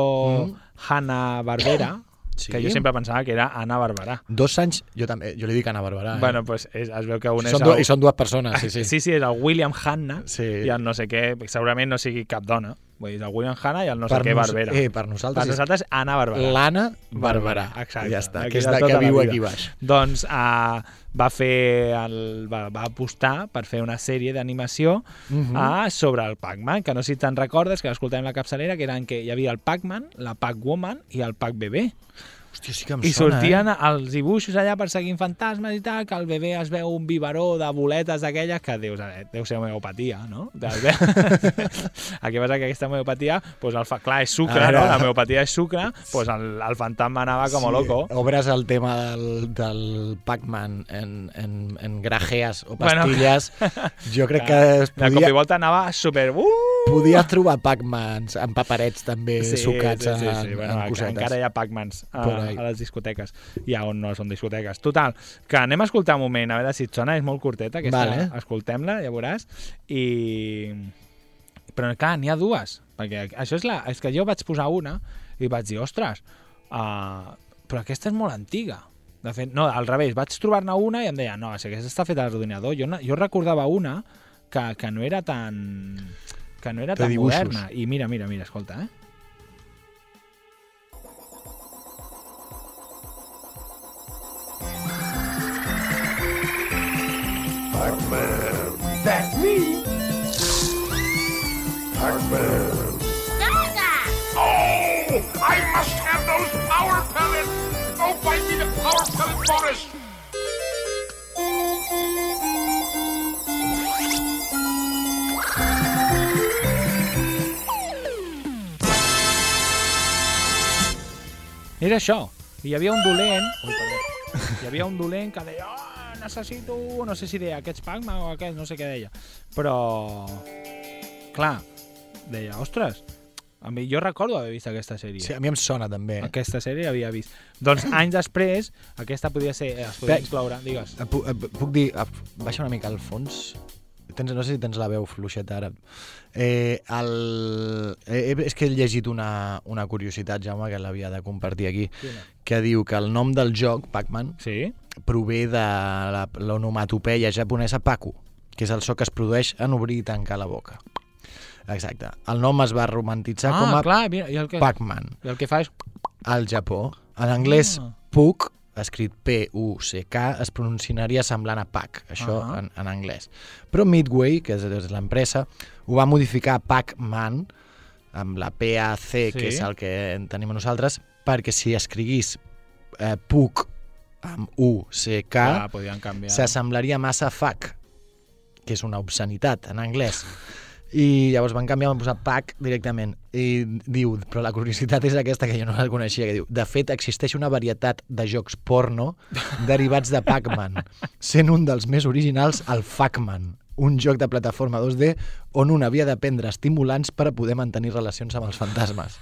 Mm. Hanna-Barbera, Sí. que jo sempre pensava que era Anna Barberà. Dos anys, jo també, jo li dic Anna Barberà. Eh? Bueno, pues és, es veu que un I és són, el, I són dues persones, sí, sí. sí, sí, és el William Hanna Sí. i el no sé què, segurament no sigui cap dona. Vull dir, el William Hanna i el no sé Per què Barbera. eh, per per nosaltres és nosaltres, Anna Barberà. l'Anna Barberà. Exacte. Ja està, que és de tota que la viu vida. aquí baix. Doncs uh, va fer el, va, va apostar per fer una sèrie d'animació Mhm. uh, sobre el Pac-Man, que no sé si te'n recordes, que l'escoltàvem la capçalera, que eren que hi havia el Pac-Man, la Pac-Woman i el Pac-Bebé. Hòstia, sí que em I sona, sortien eh? els dibuixos allà perseguint fantasmes i tal, que el bebè es veu un biberó de boletes d'aquelles que dius, eh, deu ser homeopatia, no? Aquí passa que aquesta homeopatia, doncs el fa, clar, és sucre, no? La homeopatia és sucre, doncs el, el fantasma anava com a loco. Obres el tema del, del Pac-Man en, en, en grajees o Bueno. pastilles. jo crec que es De cop i podia, volta anava super... Uh! podies trobar Pac-Mans en paperets també sucats sí, sí, sí. en, Bueno, en cosetes. encara hi ha Pac-Mans a, A les discoteques. Ha on no són discoteques. Total, que anem a escoltar un moment, a veure si et sona, és molt curteta aquesta, Vale. escoltem-la, ja veuràs. I... Però clar, n'hi ha dues, perquè això és la... És que jo vaig posar una i vaig dir, ostres, uh, però aquesta és molt antiga. De fet, no, al revés, vaig trobar-ne una i em deia, no, si aquesta està feta a l'ordinador. Jo, no- jo recordava una que, que no era tan que no era De tan dibuixos. moderna. I mira, mira, mira, escolta, eh? That's me. Oh, I must have those power pellets! Go find me the power pellet bonus! Era això. Hi havia un dolent... Ui, perdó. Hi havia un dolent que deia oh, necessito... No sé si deia aquests Pac-Man o aquests, no sé què deia. Però... Clar, deia, ostres, A mi, jo recordo haver vist aquesta sèrie. Sí, a mi em sona també. Aquesta sèrie havia vist. Doncs anys després, aquesta podia ser... Es podia incloure, digues. Eh, Puc, eh, puc dir... eh, Baixa una mica al fons. Tens, no sé si tens la veu fluixeta ara. Eh, el, eh, és que he llegit una, una curiositat, Jaume, que l'havia de compartir aquí, Quina? que diu que el nom del joc, Pac-Man, Sí? prové de la- l'onomatopeia japonesa Paku, que és el so que es produeix en obrir i tancar la boca. Exacte. El nom es va romantitzar ah, com a clar, mira, i el que, Pac-Man. i el que fa és... Al Japó, en anglès, Ah. Puck, escrit P-U-C-K, es pronunciaria semblant a Pac, això Ah. en, en anglès. Però Midway, que és, és l'empresa, ho va modificar a Pac-Man, amb la P-A-C, Sí. que és el que en tenim nosaltres, perquè si escriguís eh, Puc amb U-C-K, canviar. s'assemblaria massa a fuck, que és una obscenitat en anglès. I llavors van canviar, van posar pack directament. I diu, però la curiositat és aquesta que jo no la coneixia, que diu, de fet existeix una varietat de jocs porno derivats de Pac-Man, sent un dels més originals el Fuckman, un joc de plataforma 2D on un havia de prendre estimulants per a poder mantenir relacions amb els fantasmes.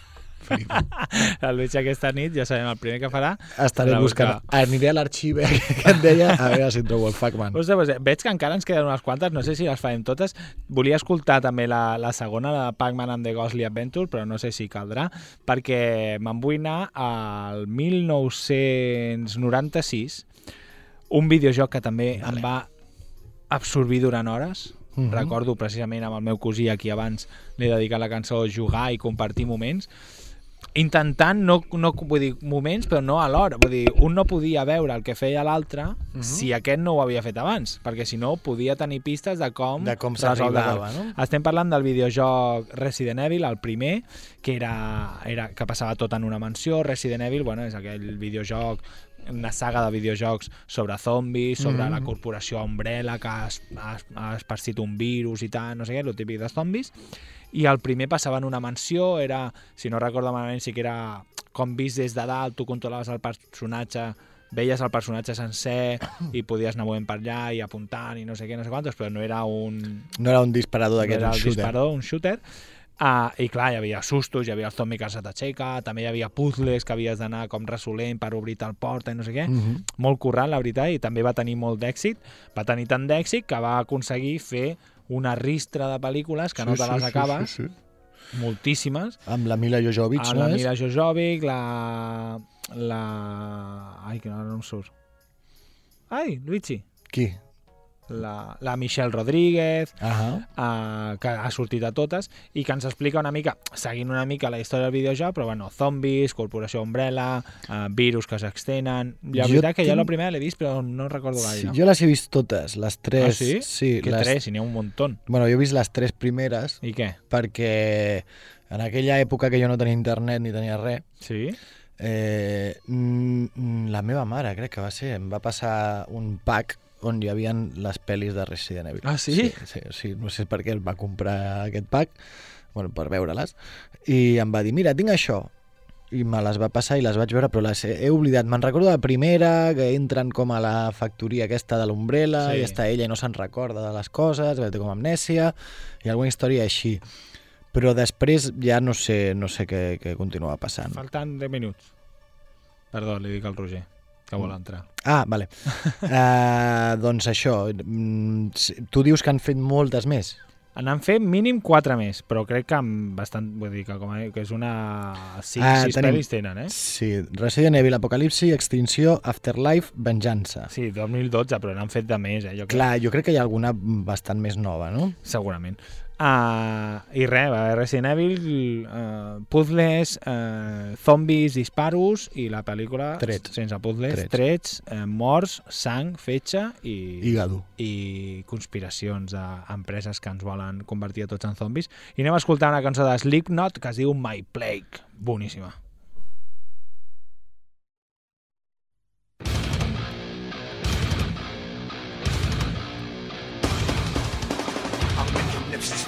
El Luigi aquesta nit, ja sabem el primer que farà. Estaré buscant, buscar. aniré a l'arxive que et deia, a veure si trobo el Fuckman. Ostres, doncs, veig que encara ens queden unes quantes, no sé si les farem totes. Volia escoltar també la, la segona, la de Pac-Man and the Ghostly Adventure, però no sé si caldrà, perquè me'n vull anar al 1996, un videojoc que també vale. em va absorbir durant hores. Mhm. Recordo precisament amb el meu cosí aquí abans li he dedicat la cançó Jugar i compartir moments intentant, no, no vull dir moments, però no alhora. Vull dir, un no podia veure el que feia l'altre Mhm. si aquest no ho havia fet abans, perquè si no podia tenir pistes de com, De com s'arribava, no? Estem parlant del videojoc Resident Evil, el primer, que era, era que passava tot en una mansió. Resident Evil, bueno, és aquell videojoc una saga de videojocs sobre zombis, sobre Mhm. la corporació Umbrella que ha, ha, ha esparcit un virus i tal, no sé què, el típic dels zombis. I el primer passava en una mansió, era, si no recordo malament, sí que era com vist des de dalt, tu controlaves el personatge, veies el personatge sencer i podies anar movent per allà i apuntant i no sé què, no sé quantos, però no era un, No era un disparador no d'aquest era el shooter. disparador, un shooter. Uh, I clar, hi havia sustos, hi havia el zombi que se t'aixeca, també hi havia puzzles que havies d'anar com resolent per obrir-te el porta i no sé què. Mhm. Molt currant, la veritat, i també va tenir molt d'èxit. Va tenir tant d'èxit que va aconseguir fer una ristra de pel·lícules que no te les acabes, Sí, sí. moltíssimes, Amb la Mila Jojovic, amb no la és? Mila Jojovic, la... la... Ai, que ara no em surt. Ai, Luigi. Qui? La, la Michelle Rodríguez, Ahà. uh, que ha sortit a totes i que ens explica una mica, seguint una mica la història del videojoc, però bueno, zombis, corporació Umbrella, uh, virus que s'extenen... La Jo veritat que tinc- la primera l'he vist, però no recordo gaire. Sí, jo les he vist totes, les tres. Ah, sí? Sí, Que les... tres, si n'hi ha un muntó. Bueno, jo he vist les tres primeres I què? perquè en aquella època que jo no tenia internet ni tenia res, Sí? eh, la meva mare, crec que va ser, em va passar un pack on hi havia les pel·lis de Resident Evil. Ah, sí? Sí, sí, sí no sé per què el va comprar aquest pack, bueno, per veure-les, i em va dir, mira, tinc això, i me les va passar i les vaig veure, però les he, he oblidat. Me'n recordo la primera, que entren com a la factoria aquesta de l'Umbrella, Sí. i està ella i no se'n recorda de les coses, té com amnèsia, i alguna història així. Però després ja no sé, no sé què, què continua passant. Falten 10 minuts. Perdó, li dic al Roger, que vol entrar. Ah, vale. uh, doncs això, mm, tu dius que han fet moltes més. N'han fet mínim 4 més, però crec que amb bastant... Vull dir que, com a, que és una... 5 Ah, 6 tenim- pel·lis tenen, eh? Sí, Resident Evil, Apocalipsi, Extinció, Afterlife, Venjança. Sí, 2012, però n'han fet de més, eh? Jo crec. Clar, jo crec que hi ha alguna bastant més nova, no? Segurament. Uh, I res, va haver Resident Evil, uh, puzzles, uh, zombis, disparos i la pel·lícula Trets. sense puzzles, Trets. trets, trets uh, morts, sang, fetge i, Hígado. i conspiracions d'empreses que ens volen convertir a tots en zombis. I anem a escoltar una cançó de Slipknot que es diu My Plague. Boníssima.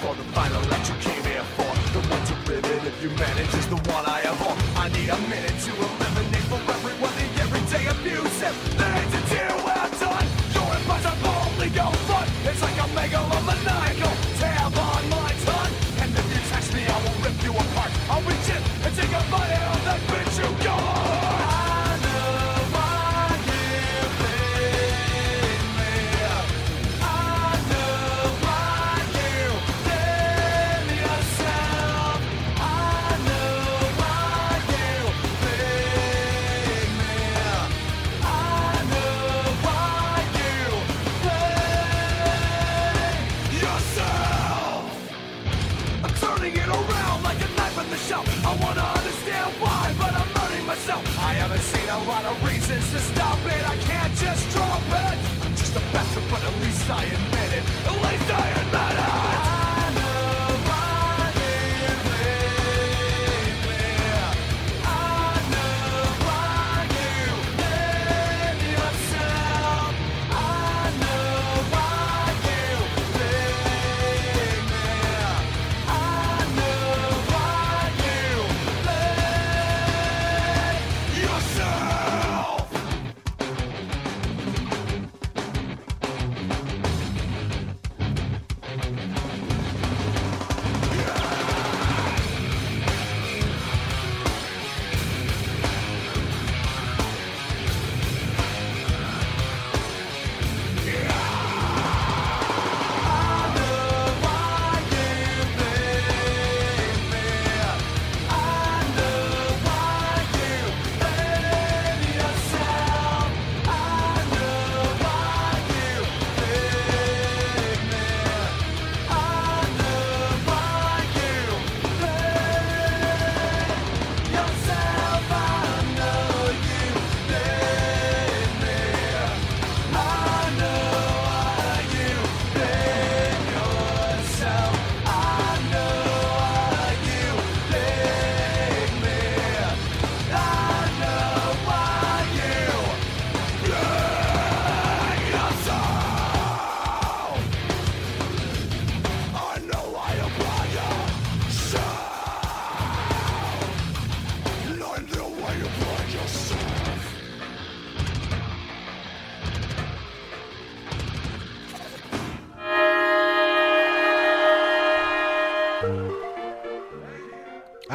For the final that you came here for. The one to rivet if you manage is the one I abhor. I need a minute to eliminate for everyone the everyday abusive. Hate to deal well done. Your impossibly go front. It's like a megalomaniacal tab on my tongue. And if you text me, I will rip you apart. I'll be running but at least I admit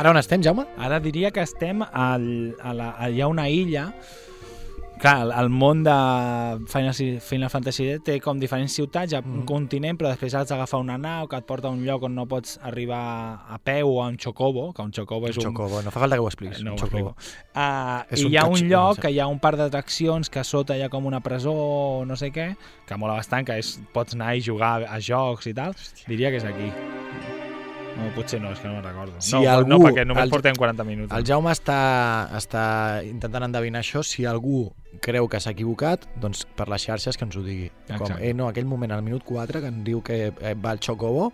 Ara on estem, Jaume? Ara diria que estem al, a la, a, hi ha una illa Clar, el, el món de Final, Final Fantasy té com diferents ciutats, hi ha un Mm. continent, però després has d'agafar una nau que et porta a un lloc on no pots arribar a peu o a un chocobo, que un chocobo és un... Chocobo, no fa falta que ho expliquis. No ho explico. Uh, És I un hi ha un lloc no sé. que hi ha un parc d'atraccions que sota hi ha com una presó o no sé què, que mola bastant, que és, pots anar i jugar a jocs i tal. Diria que és aquí. No, potser no, és que no me'n recordo. Si no, algú- no, perquè només el- portem 40 minuts. El Jaume està, està intentant endevinar això. Si algú creu que s'ha equivocat, doncs per les xarxes que ens ho digui. Com, Exacte. eh, no, aquell moment, al minut 4, que em diu que eh, va el Chocobo,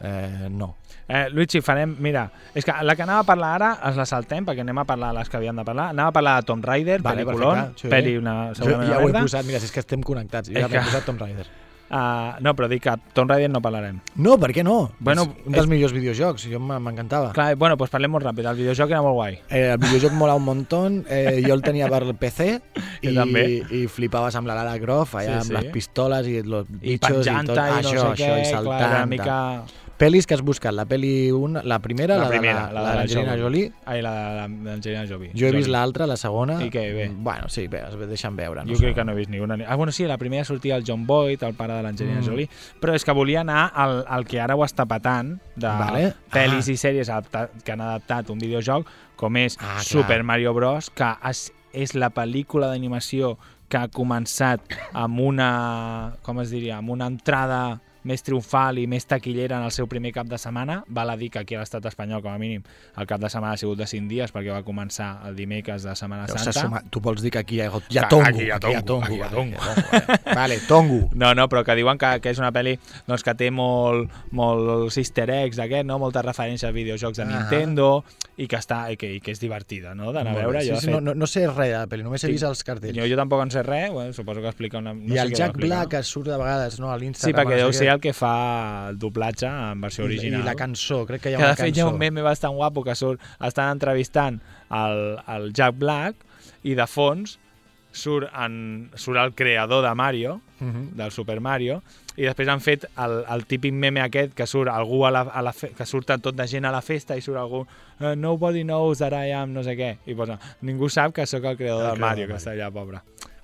eh, no. Eh, Luigi, farem... Mira, és que la que anava a parlar ara es la saltem perquè anem a parlar les que havíem de parlar. Anava a parlar de Tomb Raider, Vale, pel·lículon, sí. pel·li una, Jo ja ho he posat, mira, si és que estem connectats. Jo ja que- posat Tomb Raider. Uh, no, però dic que Tomb Raider no parlarem. No, per què no? Bueno, és un dels és- millors videojocs, jo m'encantava. Clar, bueno, doncs parlem molt ràpid. El videojoc era molt guai. Eh, el videojoc mola un montón, eh, jo el tenia per el PC i, també. i flipaves amb la Lara Croft, allà Sí, amb sí. les pistoles i els I bitxos i tot. penjant-te i no això, sé això, què, i clar, saltant. tal. mica... Pel·lis que has buscat, la pel·li una, la primera, la, primera, de la, la, de l'Angelina Jolie. Ai, la la- l'Angelina Jolie. Jo he vist l'altra, la segona. I què, bé? Bueno, sí, bé, es deixen veure. No Jo crec que no he vist ni una. ni- Ah, bueno, sí, la primera sortia el John Boyd, el pare de l'Angelina Mm. Jolie, però és que volia anar al, al que ara ho està patant, de Vale. pel·lis Ah. i sèries que han adaptat un videojoc, com és Ah, clar. Super Mario Bros., que és, és la pel·lícula d'animació que ha començat amb una, com es diria, amb una entrada més triomfal i més taquillera en el seu primer cap de setmana. Val a dir que aquí a l'estat espanyol, com a mínim, el cap de setmana ha sigut de 5 dies perquè va començar el dimecres de Setmana Santa. sumat. Tu vols dir que aquí hi ha, hi ha Que tongo. aquí hi ha tongo, aquí hi ha vale, tongo. vale. Vale, tongo. No, no, però que diuen que, que és una pel·li doncs, que té molt, molts easter eggs d'aquest, no? moltes referències a videojocs de. Nintendo i que, està, i que, i que és divertida no? d'anar a Molt veure. bé. Jo, Sí, sí, no, fet, no, no sé res de la pel·li, només he Sí. vist els cartells. jo, jo tampoc en sé res, bueno, suposo que explica una... No I sé el Jack. Black que surt de vegades no, a Sí, l'Instagram. perquè no deu ser el que fa el doblatge en versió original. I la cançó, crec que hi ha que una de fet hi ha cançó. un meme bastant guapo que surt, estan entrevistant el, el Jack Black i de fons surt, en, surt el creador de Mario, Mhm. del Super Mario, i després han fet el, el típic meme aquest que surt algú a la, a la fe, que surt tot de gent a la festa i surt algú uh, nobody knows that I am no sé què, i posa, ningú sap que sóc el creador El creador Mario, que està allà, pobre.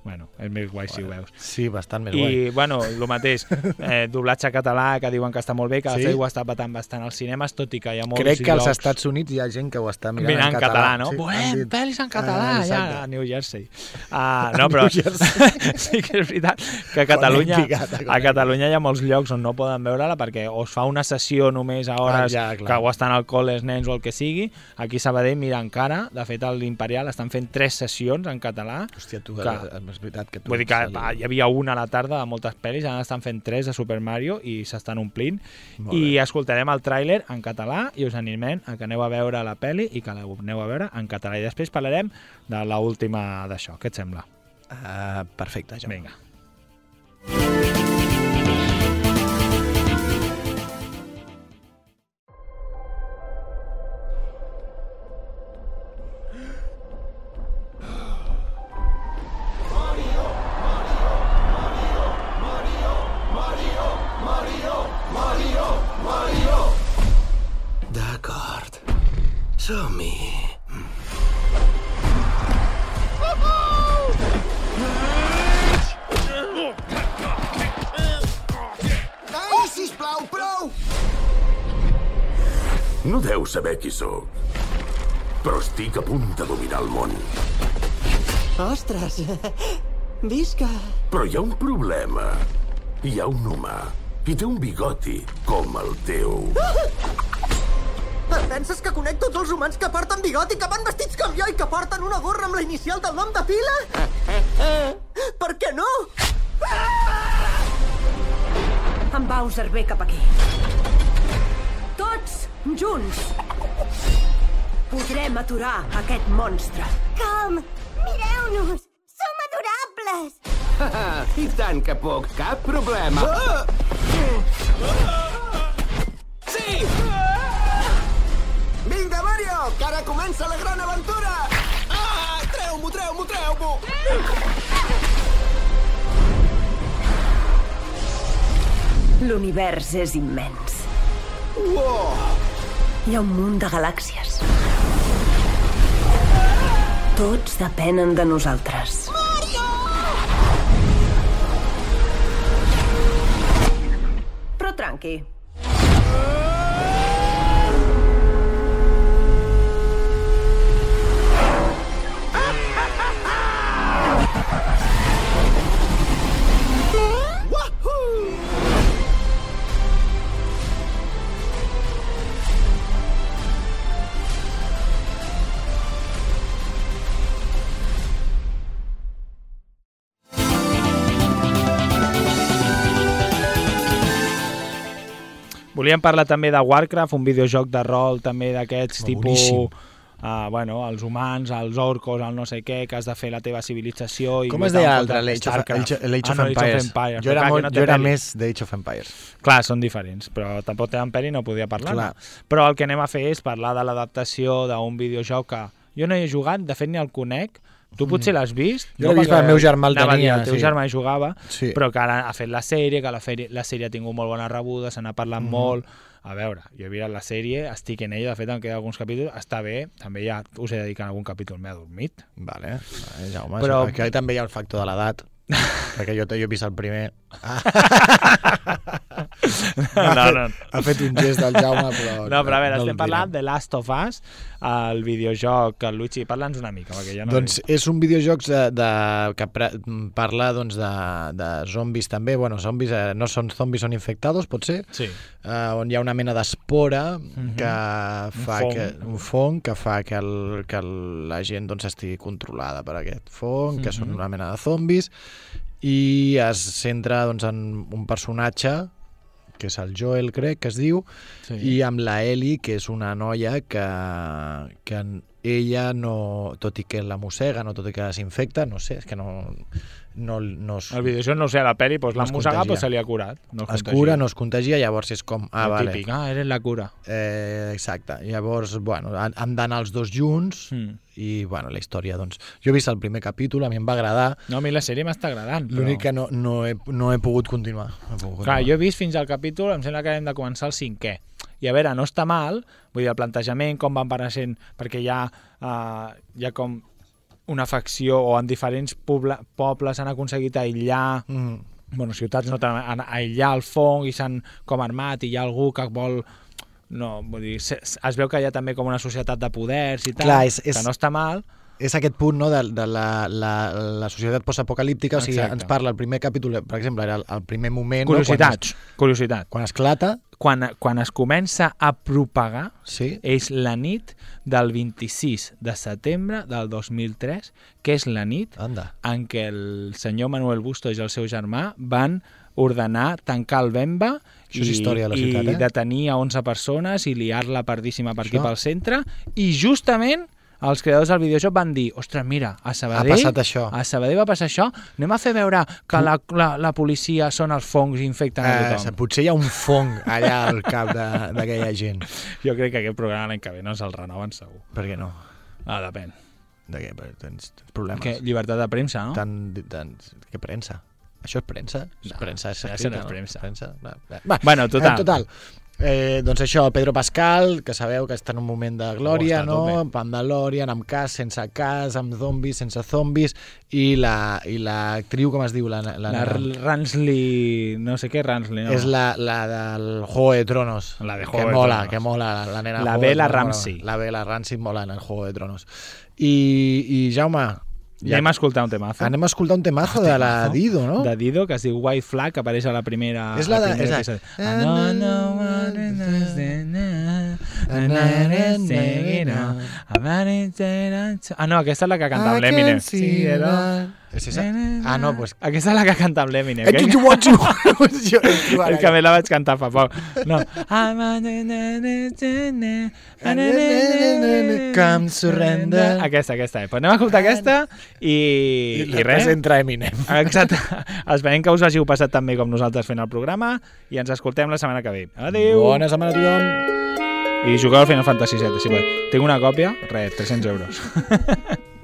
Bueno, és més guai si ho veus. Sí, bastant més guai. I, bueno, el mateix, eh, doblatge català, que diuen que està molt bé, que Sí? ho està patant bastant als cinemes, tot i que hi ha molts Crec que als llocs Estats Units hi ha gent que ho està mirant, mirant en català, no? Sí, Volem dit- pel·lis en català, Ah, ja, a New Jersey. Uh, no, però sí que és veritat que a Catalunya, a Catalunya hi ha molts llocs on no poden veure-la perquè o es fa una sessió només a hores Ah, ja, clar. que o estan al col·le els nens o el que sigui. Aquí a Sabadell, mira, encara, de fet, a l'Imperial estan fent tres sessions en català. Hòstia, tu, que- que... és veritat que tu... Vull dir que va, hi havia una a la tarda de moltes pel·lis, ara estan fent tres de Super Mario i s'estan omplint. I escoltarem el tràiler en català i us animem a que aneu a veure la pel·li i que l'aneu a veure en català. I després parlarem de l última d'això. Què et sembla? Uh, perfecte, Jaume. Vinga. D'acord. Som-hi. Ai, sisplau, prou! No deu saber qui sóc, però estic a punt de dominar el món. Ostres, visca. Però hi ha un problema. Hi ha un humà i té un bigoti com el teu. Et penses que conec tots els humans que porten bigoti, que van vestits com jo i que porten una gorra amb la inicial del nom de pila? Per què no? En Bowser ve cap aquí. Tots junts. Podrem aturar aquest monstre. Com? Mireu-nos! Som adorables! I tant que puc, cap problema. Sí! Vinga, Mario, que ara comença la gran aventura! Ah, treu-m'ho, treu-m'o, treu-m'o! L'univers és immens. Uau! Hi ha un munt de galàxies. Tots depenen de nosaltres. Però tranqui. Volíem parlar també de Warcraft, un videojoc de rol també d'aquests tipus... boníssim. Uh, bueno, els humans, els orcos, el no sé què, que has de fer la teva civilització... I Com es deia l'altre? L'Age of, Starcraft. Age- Ah, of Empires. Jo era, molt, no jo era més d'Age of Empires. Clar, són diferents, però tampoc tenen peli no podia parlar. Clar. Però el que anem a fer és parlar de l'adaptació d'un videojoc que jo no hi he jugat, de fet ni el conec, Tu potser l'has vist? Mm. Jo l'he vist perquè el meu germà el Anava a dir, tenia, El teu sí. germà hi jugava, Sí. però que ara ha fet la sèrie, que la, fèrie, la sèrie ha tingut molt bona rebuda, se n'ha parlat Mhm. molt. A veure, jo he vist la sèrie, estic en ella, de fet em queden alguns capítols, està bé, també ja us he dedicat algun capítol, m'he adormit. Vale, vale Jaume, Però- aquí també hi ha el factor de l'edat, perquè jo, jo he vist el primer... Ah. No, no. Ha fet un gest del Jaume, però... No, però a veure, no estem parlant de Last of Us, el videojoc, el Luigi, parla'ns una mica, perquè ja no... Doncs és un videojoc de, de, que parla doncs, de, de zombis també. Bueno, zombis eh, no són zombis, són infectados, potser. Sí. Eh, on hi ha una mena d'espora Mhm. que Un fa fong. que, un fong que fa que, el, que el, la gent doncs, estigui controlada per aquest fong, que són Mhm. una mena de zombis, i es centra doncs, en un personatge que és el Joel, crec que es diu, Sí. i amb la Ellie, que és una noia que, que ella no, tot i que la mossega, no tot i que s'infecta, no sé, és que no, no, no es, El videojoc, no sé, la pel·li, doncs No l'ha es mossegat, però se li ha curat. No es cura, no es contagia, llavors és com... Ah, el vale. típic, ah, eres la cura. Eh, exacte. Llavors, bueno, han, han d'anar els dos junts Mm. i, bueno, la història, doncs... Jo he vist el primer capítol, a mi em va agradar. No, a mi la sèrie m'està agradant. Però... L'únic que no, no, he, no he pogut continuar. No he pogut Clar, continuar. jo he vist fins al capítol, em sembla que hem de començar el cinquè. I a veure, no està mal, vull dir, el plantejament, com van apareixent, perquè uh, hi ha com una facció o en diferents pobles han aconseguit aïllar Mm. bueno, ciutats no a- aïllar el fong i s'han com armat i hi ha algú que vol no, vull dir, se- es veu que hi ha també com una societat de poders i tal, Clar, és- és- que no està mal és aquest punt no, de, de la, la, la societat postapocalíptica, o sigui, Exacte. ens parla el primer capítol, per exemple, era el, el primer moment... curiositats, No, curiositat quan, es, quan esclata, quan, quan es comença a propagar sí, és la nit del 26 de setembre del 2003, que és la nit anda. en què el senyor Manuel Bustos i el seu germà van ordenar tancar el Bemba Això és història de la i ciutat, eh? detenir a 11 persones i liar-la pardíssima per aquí Això. pel centre i justament els creadors del videojoc van dir ostres, mira, a Sabadell, Ha passat això. a Sabadell va passar això, anem a fer veure que la, la, la policia són els fongs i infecten a Eh, tothom. potser hi ha un fong allà al cap de- d'aquella gent. Jo crec que aquest programa l'any que ve no se'l renoven segur. Per què no? Ah, depèn. De què? Per- Tens, tens problemes. Que llibertat de premsa, no? Tan, tan, què premsa? Això és premsa? És No, premsa és escrita, no és premsa. premsa? Va, va. Bueno, total. Eh, total. Eh, doncs això, Pedro Pascal, que sabeu que està en un moment de glòria, Oh, no? tope. Mandalorian, amb cas, sense cas, amb zombis, sense zombis, i la, i l'actriu, com es diu? La, la, La Ransley... No sé què Ransley, no? És la, la del Juego de Tronos. La de que Juego de mola, Tronos. que mola, la, la nena. La Bella Ramsey. La Bella Ramsey mola en el Juego de Tronos. I, i Jaume, Ja anem a escoltar un temazo. anem a escoltar un temazo de la Dido, no? De Dido, que es diu White Flag, que apareix a la primera... És la de- primer és la- episodi. Ah, no, aquesta és la que canta amb I l'Eminem. see era... És esa? Ah, no, pues... Aquesta és la que canta amb l'Eminem. Eh, jo, tu, És que més la vaig cantar fa poc. No. Come surrender. Aquesta, aquesta. Eh? Pues anem a escoltar aquesta i, I i res. entra Eminem. Exacte. Esperem que us hàgiu passat tan bé com nosaltres fent el programa i ens escoltem la setmana que ve. Adéu! Bona setmana a tothom. I jugueu al Final Fantasy VII, si voleu. Tinc una còpia, res, 300 euros.